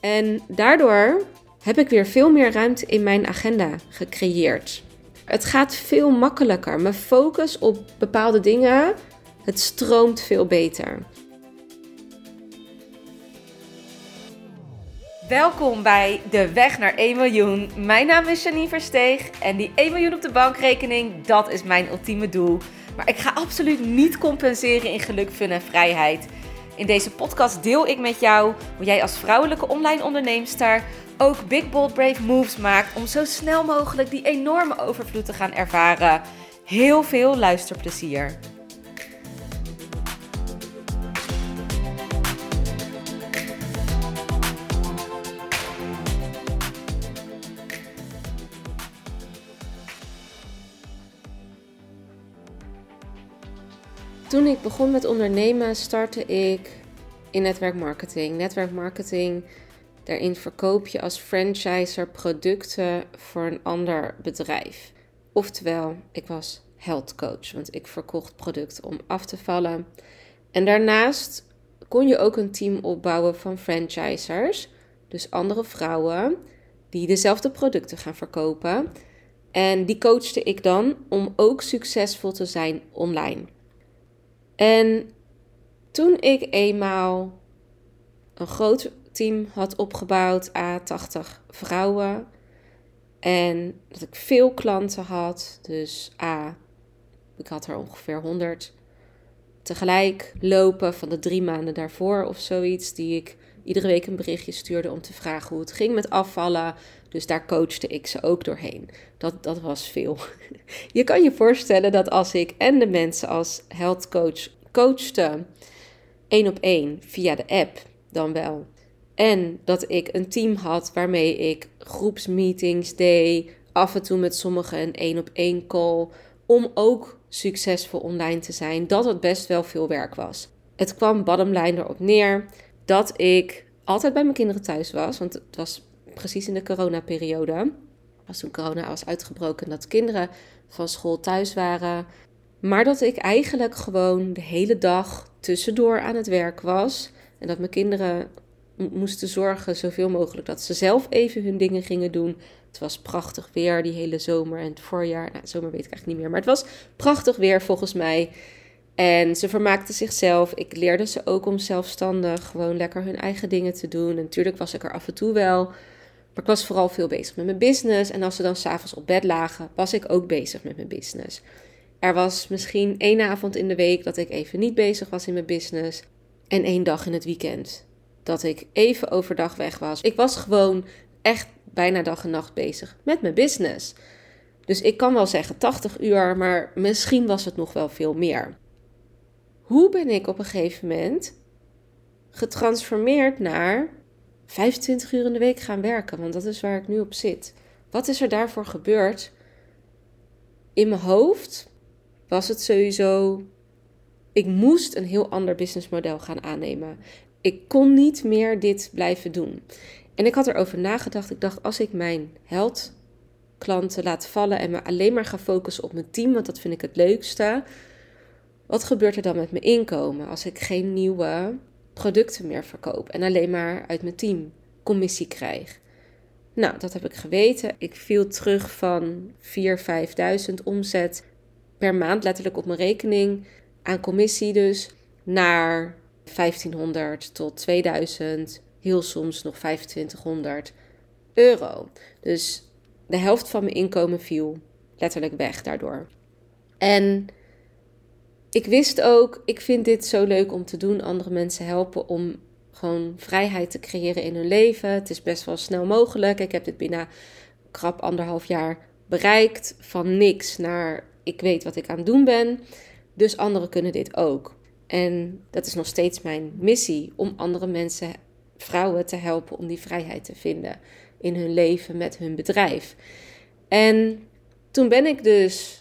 En daardoor heb ik weer veel meer ruimte in mijn agenda gecreëerd. Het gaat veel makkelijker. Mijn focus op bepaalde dingen, het stroomt veel beter. Welkom bij De Weg naar 1 miljoen. Mijn naam is Janine Versteeg en die 1 miljoen op de bankrekening, dat is mijn ultieme doel. Maar ik ga absoluut niet compenseren in geluk, fun en vrijheid. In deze podcast deel ik met jou hoe jij als vrouwelijke online onderneemster ook big bold brave moves maakt om zo snel mogelijk die enorme overvloed te gaan ervaren. Heel veel luisterplezier. Toen ik begon met ondernemen, startte ik in netwerkmarketing. Netwerkmarketing, daarin verkoop je als franchiser producten voor een ander bedrijf. Oftewel, ik was health coach, want ik verkocht producten om af te vallen. En daarnaast kon je ook een team opbouwen van franchisers, dus andere vrouwen die dezelfde producten gaan verkopen. En die coachte ik dan om ook succesvol te zijn online. En toen ik eenmaal een groot team had opgebouwd, a 80 vrouwen, en dat ik veel klanten had, dus a, ik had er ongeveer 100 tegelijk lopen van de drie maanden daarvoor of zoiets, die ik iedere week een berichtje stuurde om te vragen hoe het ging met afvallen. Dus daar coachte ik ze ook doorheen. Dat, dat was veel. Je kan je voorstellen dat als ik en de mensen als health coach coachte, één op één via de app dan wel. En dat ik een team had waarmee ik groepsmeetings deed, af en toe met sommigen een één op één call, om ook succesvol online te zijn, dat het best wel veel werk was. Het kwam bottomline erop neer dat ik altijd bij mijn kinderen thuis was, want het was precies in de coronaperiode. Was toen corona was uitgebroken dat kinderen van school thuis waren. Maar dat ik eigenlijk gewoon de hele dag tussendoor aan het werk was. En dat mijn kinderen moesten zorgen zoveel mogelijk dat ze zelf even hun dingen gingen doen. Het was prachtig weer die hele zomer en het voorjaar. Nou, zomer weet ik eigenlijk niet meer. Maar het was prachtig weer volgens mij. En ze vermaakten zichzelf. Ik leerde ze ook om zelfstandig gewoon lekker hun eigen dingen te doen. En natuurlijk was ik er af en toe wel. Maar ik was vooral veel bezig met mijn business. En als ze dan s'avonds op bed lagen, was ik ook bezig met mijn business. Er was misschien één avond in de week dat ik even niet bezig was in mijn business. En één dag in het weekend dat ik even overdag weg was. Ik was gewoon echt bijna dag en nacht bezig met mijn business. Dus ik kan wel zeggen 80 uur, maar misschien was het nog wel veel meer. Hoe ben ik op een gegeven moment getransformeerd naar 25 uur in de week gaan werken? Want dat is waar ik nu op zit. Wat is er daarvoor gebeurd? In mijn hoofd was het sowieso. Ik moest een heel ander businessmodel gaan aannemen. Ik kon niet meer dit blijven doen. En ik had erover nagedacht. Ik dacht, als ik mijn held klanten laat vallen en me alleen maar ga focussen op mijn team, want dat vind ik het leukste. Wat gebeurt er dan met mijn inkomen als ik geen nieuwe producten meer verkoop en alleen maar uit mijn team commissie krijg? Nou, dat heb ik geweten. Ik viel terug van 4.000, 5.000 omzet per maand letterlijk op mijn rekening aan commissie dus naar 1500 tot 2000, heel soms nog 2500 euro. Dus de helft van mijn inkomen viel letterlijk weg daardoor. En ik wist ook, ik vind dit zo leuk om te doen, andere mensen helpen om gewoon vrijheid te creëren in hun leven. Het is best wel snel mogelijk. Ik heb dit binnen krap anderhalf jaar bereikt. Van niks naar ik weet wat ik aan het doen ben. Dus anderen kunnen dit ook. En dat is nog steeds mijn missie om andere mensen, vrouwen te helpen om die vrijheid te vinden in hun leven met hun bedrijf. En toen ben ik dus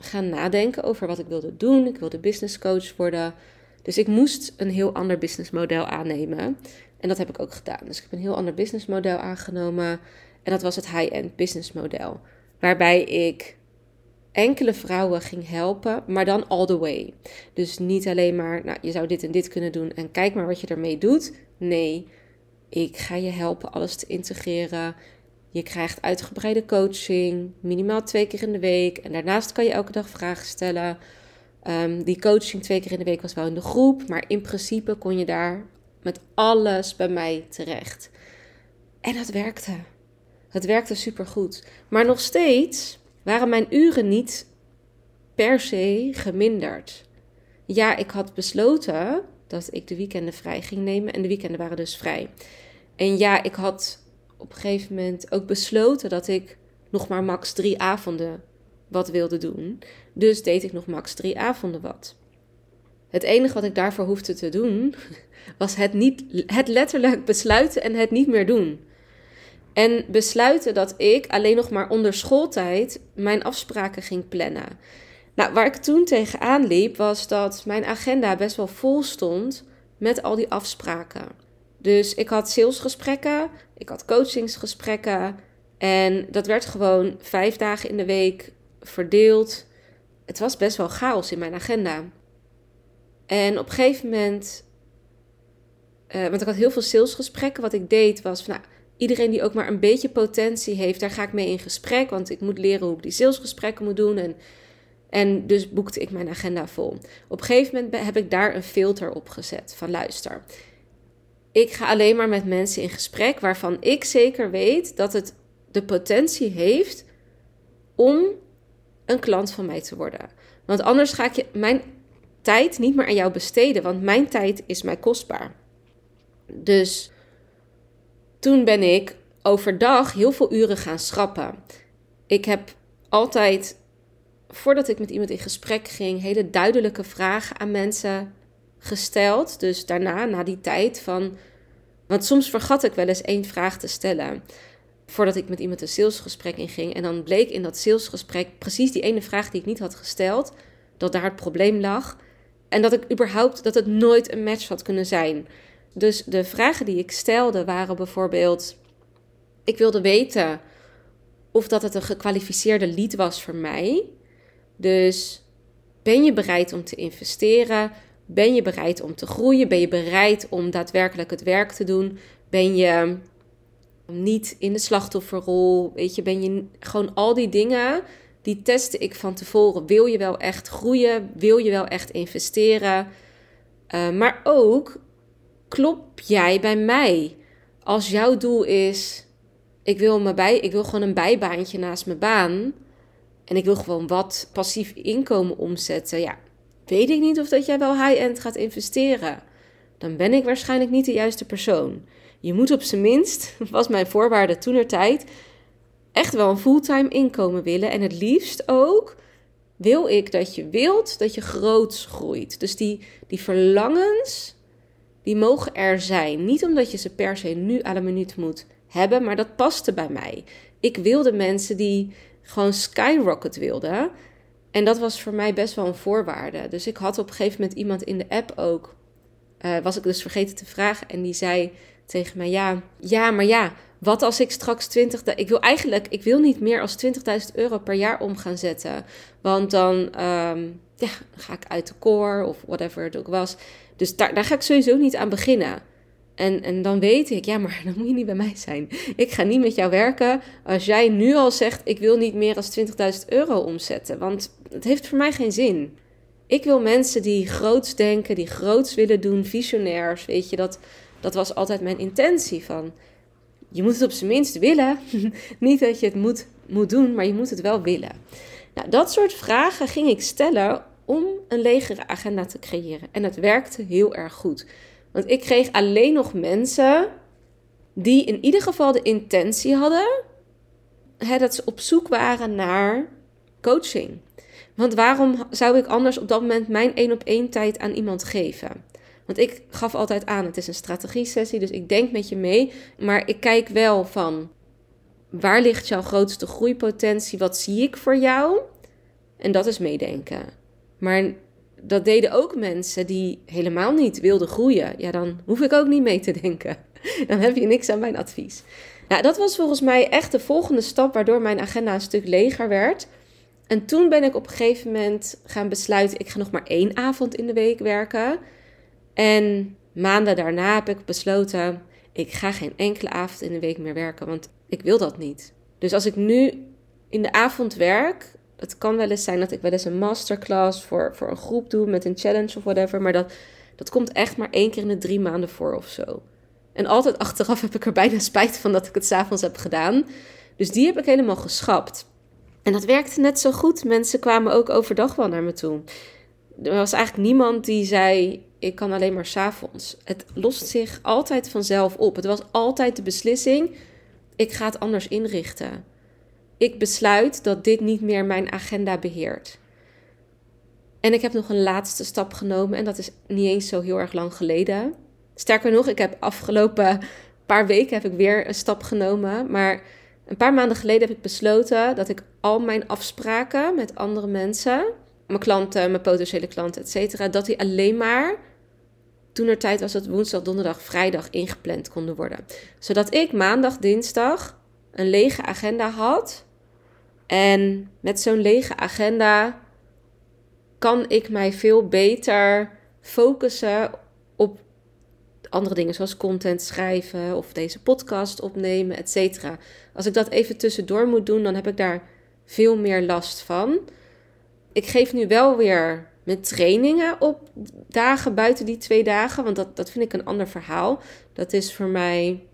gaan nadenken over wat ik wilde doen. Ik wilde business coach worden. Dus ik moest een heel ander businessmodel aannemen. En dat heb ik ook gedaan. Dus ik heb een heel ander businessmodel aangenomen. En dat was het high-end businessmodel. Waarbij ik enkele vrouwen ging helpen, maar dan all the way. Dus niet alleen maar, nou, je zou dit en dit kunnen doen en kijk maar wat je ermee doet. Nee, Ik ga je helpen alles te integreren. Je krijgt uitgebreide coaching, minimaal twee keer in de week. En daarnaast kan je elke dag vragen stellen. Ehm, die coaching twee keer in de week was wel in de groep, maar in principe kon je daar met alles bij mij terecht. En dat werkte. Het werkte supergoed. Maar nog steeds waren mijn uren niet per se geminderd. Ja, ik had besloten dat ik de weekenden vrij ging nemen en de weekenden waren dus vrij. En ja, ik had op een gegeven moment ook besloten dat ik nog maar max drie avonden wat wilde doen. Dus deed ik nog max drie avonden wat. Het enige wat ik daarvoor hoefde te doen, was het, niet, het letterlijk besluiten en het niet meer doen. En besluiten dat ik alleen nog maar onder schooltijd mijn afspraken ging plannen. Nou, waar ik toen tegenaan liep, was dat mijn agenda best wel vol stond met al die afspraken. Dus ik had salesgesprekken, ik had coachingsgesprekken. En dat werd gewoon vijf dagen in de week verdeeld. Het was best wel chaos in mijn agenda. En op een gegeven moment, uh, want ik had heel veel salesgesprekken. Wat ik deed was van, nou, iedereen die ook maar een beetje potentie heeft, daar ga ik mee in gesprek. Want ik moet leren hoe ik die salesgesprekken moet doen. En, en dus boekte ik mijn agenda vol. Op een gegeven moment heb ik daar een filter op gezet van luister. Ik ga alleen maar met mensen in gesprek waarvan ik zeker weet dat het de potentie heeft om een klant van mij te worden. Want anders ga ik mijn tijd niet meer aan jou besteden, want mijn tijd is mij kostbaar. Dus toen ben ik overdag heel veel uren gaan schrappen. Ik heb altijd, voordat ik met iemand in gesprek ging, hele duidelijke vragen aan mensen gesteld. Dus daarna, na die tijd van. Want soms vergat ik wel eens één vraag te stellen. Voordat ik met iemand een salesgesprek inging. En dan bleek in dat salesgesprek precies die ene vraag die ik niet had gesteld. Dat daar het probleem lag. En dat ik überhaupt, dat het nooit een match had kunnen zijn. Dus de vragen die ik stelde waren bijvoorbeeld: ik wilde weten of dat het een gekwalificeerde lead was voor mij. Dus ben je bereid om te investeren? Ben je bereid om te groeien? Ben je bereid om daadwerkelijk het werk te doen? Ben je niet in de slachtofferrol? Weet je, ben je gewoon al die dingen die testte ik van tevoren. Wil je wel echt groeien? Wil je wel echt investeren? Uh, maar ook klop jij bij mij? Als jouw doel is, ik wil, me bij, ik wil gewoon een bijbaantje naast mijn baan. En ik wil gewoon wat passief inkomen omzetten. Ja, weet ik niet of dat jij wel high-end gaat investeren. Dan ben ik waarschijnlijk niet de juiste persoon. Je moet op zijn minst, was mijn voorwaarde toen tijd, echt wel een fulltime inkomen willen. En het liefst ook wil ik dat je wilt dat je groots groeit. Dus die, die verlangens, die mogen er zijn. Niet omdat je ze per se nu de minuut moet hebben, maar dat paste bij mij. Ik wilde mensen die gewoon skyrocket wilden. En dat was voor mij best wel een voorwaarde. Dus ik had op een gegeven moment iemand in de app ook. Uh, was ik dus vergeten te vragen. En die zei tegen mij: Ja, ja, maar ja, wat als ik straks 20. Ik wil eigenlijk, ik wil niet meer als 20.000 euro per jaar om gaan zetten. Want dan, um, ja, ga ik uit de core of whatever het ook was. Dus daar, daar ga ik sowieso niet aan beginnen. En, en dan weet ik, ja, maar dan moet je niet bij mij zijn. Ik ga niet met jou werken als jij nu al zegt: ik wil niet meer als 20.000 euro omzetten. Want het heeft voor mij geen zin. Ik wil mensen die groots denken, die groots willen doen, visionairs. Weet je, dat, dat was altijd mijn intentie van je moet het op zijn minst willen. Niet dat je het moet, moet doen, maar je moet het wel willen. Nou, dat soort vragen ging ik stellen om een legere agenda te creëren. En het werkte heel erg goed. Want ik kreeg alleen nog mensen die in ieder geval de intentie hadden hè, dat ze op zoek waren naar coaching. Want waarom zou ik anders op dat moment mijn één op één tijd aan iemand geven? Want ik gaf altijd aan, het is een strategie-sessie, dus ik denk met je mee. Maar ik kijk wel van, waar ligt jouw grootste groeipotentie? Wat zie ik voor jou? En dat is meedenken. Maar dat deden ook mensen die helemaal niet wilden groeien. Ja, dan hoef ik ook niet mee te denken. Dan heb je niks aan mijn advies. Nou, dat was volgens mij echt de volgende stap waardoor mijn agenda een stuk leger werd. En toen ben ik op een gegeven moment gaan besluiten: ik ga nog maar één avond in de week werken. En maanden daarna heb ik besloten, ik ga geen enkele avond in de week meer werken, want ik wil dat niet. Dus als ik nu in de avond werk, het kan wel eens zijn dat ik wel eens een masterclass voor, voor een groep doe met een challenge of whatever, maar dat, dat komt echt maar één keer in de drie maanden voor of zo. En altijd achteraf heb ik er bijna spijt van dat ik het s'avonds heb gedaan. Dus die heb ik helemaal geschapt. En dat werkte net zo goed. Mensen kwamen ook overdag wel naar me toe. Er was eigenlijk niemand die zei: Ik kan alleen maar s'avonds. Het lost zich altijd vanzelf op. Het was altijd de beslissing: Ik ga het anders inrichten. Ik besluit dat dit niet meer mijn agenda beheert. En ik heb nog een laatste stap genomen en dat is niet eens zo heel erg lang geleden. Sterker nog, ik heb afgelopen paar weken heb ik weer een stap genomen. Maar een paar maanden geleden heb ik besloten dat ik al mijn afspraken met andere mensen, mijn klanten, mijn potentiële klanten, et cetera, dat die alleen maar toen er tijd was dat woensdag, donderdag, vrijdag ingepland konden worden. Zodat ik maandag, dinsdag een lege agenda had. En met zo'n lege agenda kan ik mij veel beter focussen op andere dingen zoals content schrijven of deze podcast opnemen, et cetera. Als ik dat even tussendoor moet doen, dan heb ik daar veel meer last van. Ik geef nu wel weer mijn trainingen op dagen buiten die twee dagen, want dat, dat vind ik een ander verhaal. Dat is voor mij,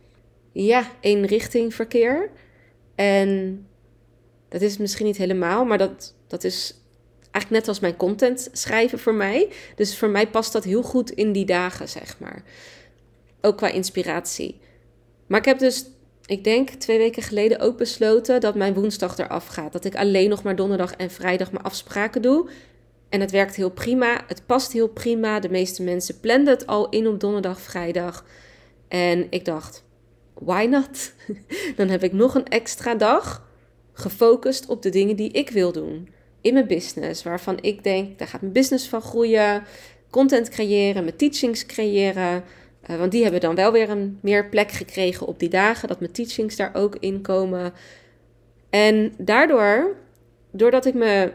ja, één richting verkeer. En dat is misschien niet helemaal, maar dat, dat is eigenlijk net als mijn content schrijven voor mij. Dus voor mij past dat heel goed in die dagen, zeg maar. Ook qua inspiratie. Maar ik heb dus, ik denk twee weken geleden ook besloten dat mijn woensdag eraf gaat. Dat ik alleen nog maar donderdag en vrijdag mijn afspraken doe. En het werkt heel prima. Het past heel prima. De meeste mensen plannen het al in op donderdag, vrijdag. En ik dacht, why not? Dan heb ik nog een extra dag gefocust op de dingen die ik wil doen in mijn business. Waarvan ik denk, daar gaat mijn business van groeien. Content creëren, mijn teachings creëren. Uh, want die hebben dan wel weer een meer plek gekregen op die dagen. Dat mijn teachings daar ook in komen. En daardoor, doordat ik me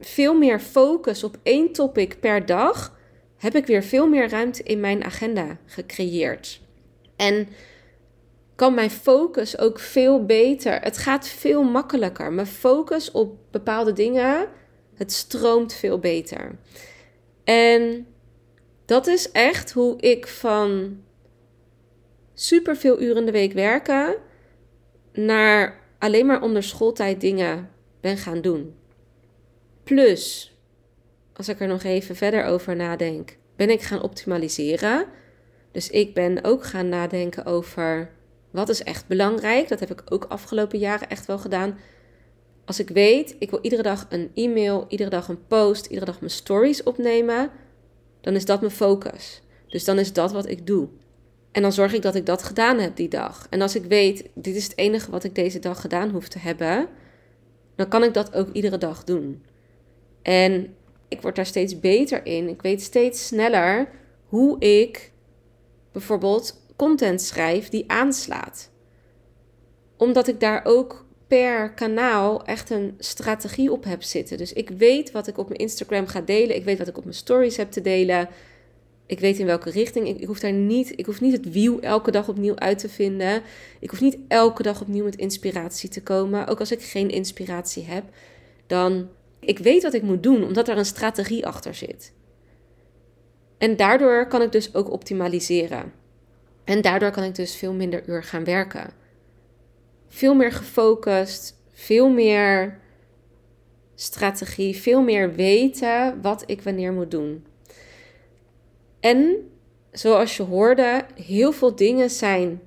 veel meer focus op één topic per dag, heb ik weer veel meer ruimte in mijn agenda gecreëerd. En kan mijn focus ook veel beter. Het gaat veel makkelijker. Mijn focus op bepaalde dingen, het stroomt veel beter. En dat is echt hoe ik van super veel uren in de week werken naar alleen maar onder schooltijd dingen ben gaan doen. Plus, als ik er nog even verder over nadenk, ben ik gaan optimaliseren. Dus ik ben ook gaan nadenken over wat is echt belangrijk. Dat heb ik ook afgelopen jaren echt wel gedaan. Als ik weet, ik wil iedere dag een e-mail, iedere dag een post, iedere dag mijn stories opnemen, dan is dat mijn focus. Dus dan is dat wat ik doe. En dan zorg ik dat ik dat gedaan heb die dag. En als ik weet, dit is het enige wat ik deze dag gedaan hoef te hebben, dan kan ik dat ook iedere dag doen. En ik word daar steeds beter in. Ik weet steeds sneller hoe ik bijvoorbeeld content schrijf die aanslaat. Omdat ik daar ook per kanaal echt een strategie op heb zitten. Dus ik weet wat ik op mijn Instagram ga delen. Ik weet wat ik op mijn stories heb te delen. Ik weet in welke richting. Ik, ik, hoef daar niet, ik hoef niet het wiel elke dag opnieuw uit te vinden. Ik hoef niet elke dag opnieuw met inspiratie te komen. Ook als ik geen inspiratie heb, dan ik weet wat ik moet doen, omdat er een strategie achter zit. En daardoor kan ik dus ook optimaliseren. En daardoor kan ik dus veel minder uur gaan werken. Veel meer gefocust, veel meer strategie, veel meer weten wat ik wanneer moet doen. En zoals je hoorde, heel veel dingen zijn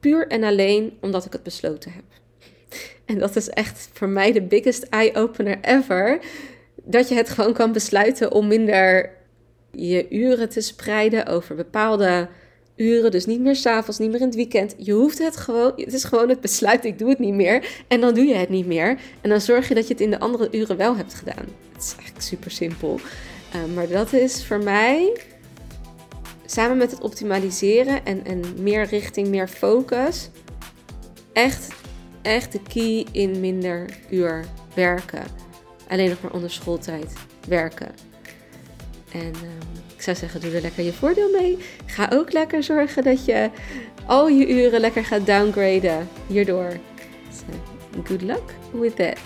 puur en alleen omdat ik het besloten heb. En dat is echt voor mij de biggest eye-opener ever. Dat je het gewoon kan besluiten om minder je uren te spreiden over bepaalde uren. Dus niet meer s'avonds, niet meer in het weekend. Je hoeft het gewoon. Het is gewoon het besluit, ik doe het niet meer. En dan doe je het niet meer. En dan zorg je dat je het in de andere uren wel hebt gedaan. Het is eigenlijk super simpel. Uh, maar dat is voor mij, samen met het optimaliseren en, en meer richting, meer focus, echt, echt de key in minder uur werken. Alleen nog maar onder schooltijd werken. En... Um, Ik zou zeggen, doe er lekker je voordeel mee. Ga ook lekker zorgen dat je al je uren lekker gaat downgraden hierdoor. So, good luck with that.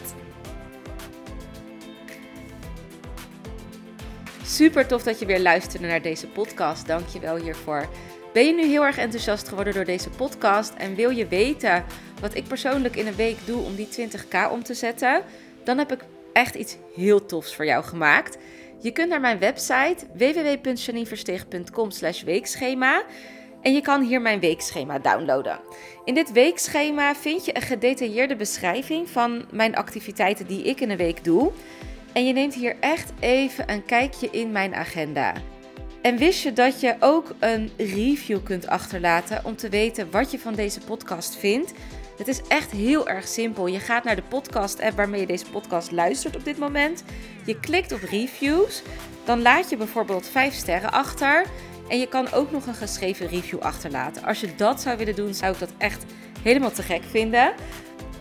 Super tof dat je weer luisterde naar deze podcast. Dank je wel hiervoor. Ben je nu heel erg enthousiast geworden door deze podcast en wil je weten wat ik persoonlijk in een week doe om die 20k om te zetten? Dan heb ik echt iets heel tofs voor jou gemaakt. Je kunt naar mijn website www.janineversteeg.com weekschema en je kan hier mijn weekschema downloaden. In dit weekschema vind je een gedetailleerde beschrijving van mijn activiteiten die ik in een week doe. En je neemt hier echt even een kijkje in mijn agenda. En wist je dat je ook een review kunt achterlaten om te weten wat je van deze podcast vindt? Het is echt heel erg simpel. Je gaat naar de podcast-app waarmee je deze podcast luistert op dit moment. Je klikt op reviews. Dan laat je bijvoorbeeld 5 sterren achter. En je kan ook nog een geschreven review achterlaten. Als je dat zou willen doen, zou ik dat echt helemaal te gek vinden.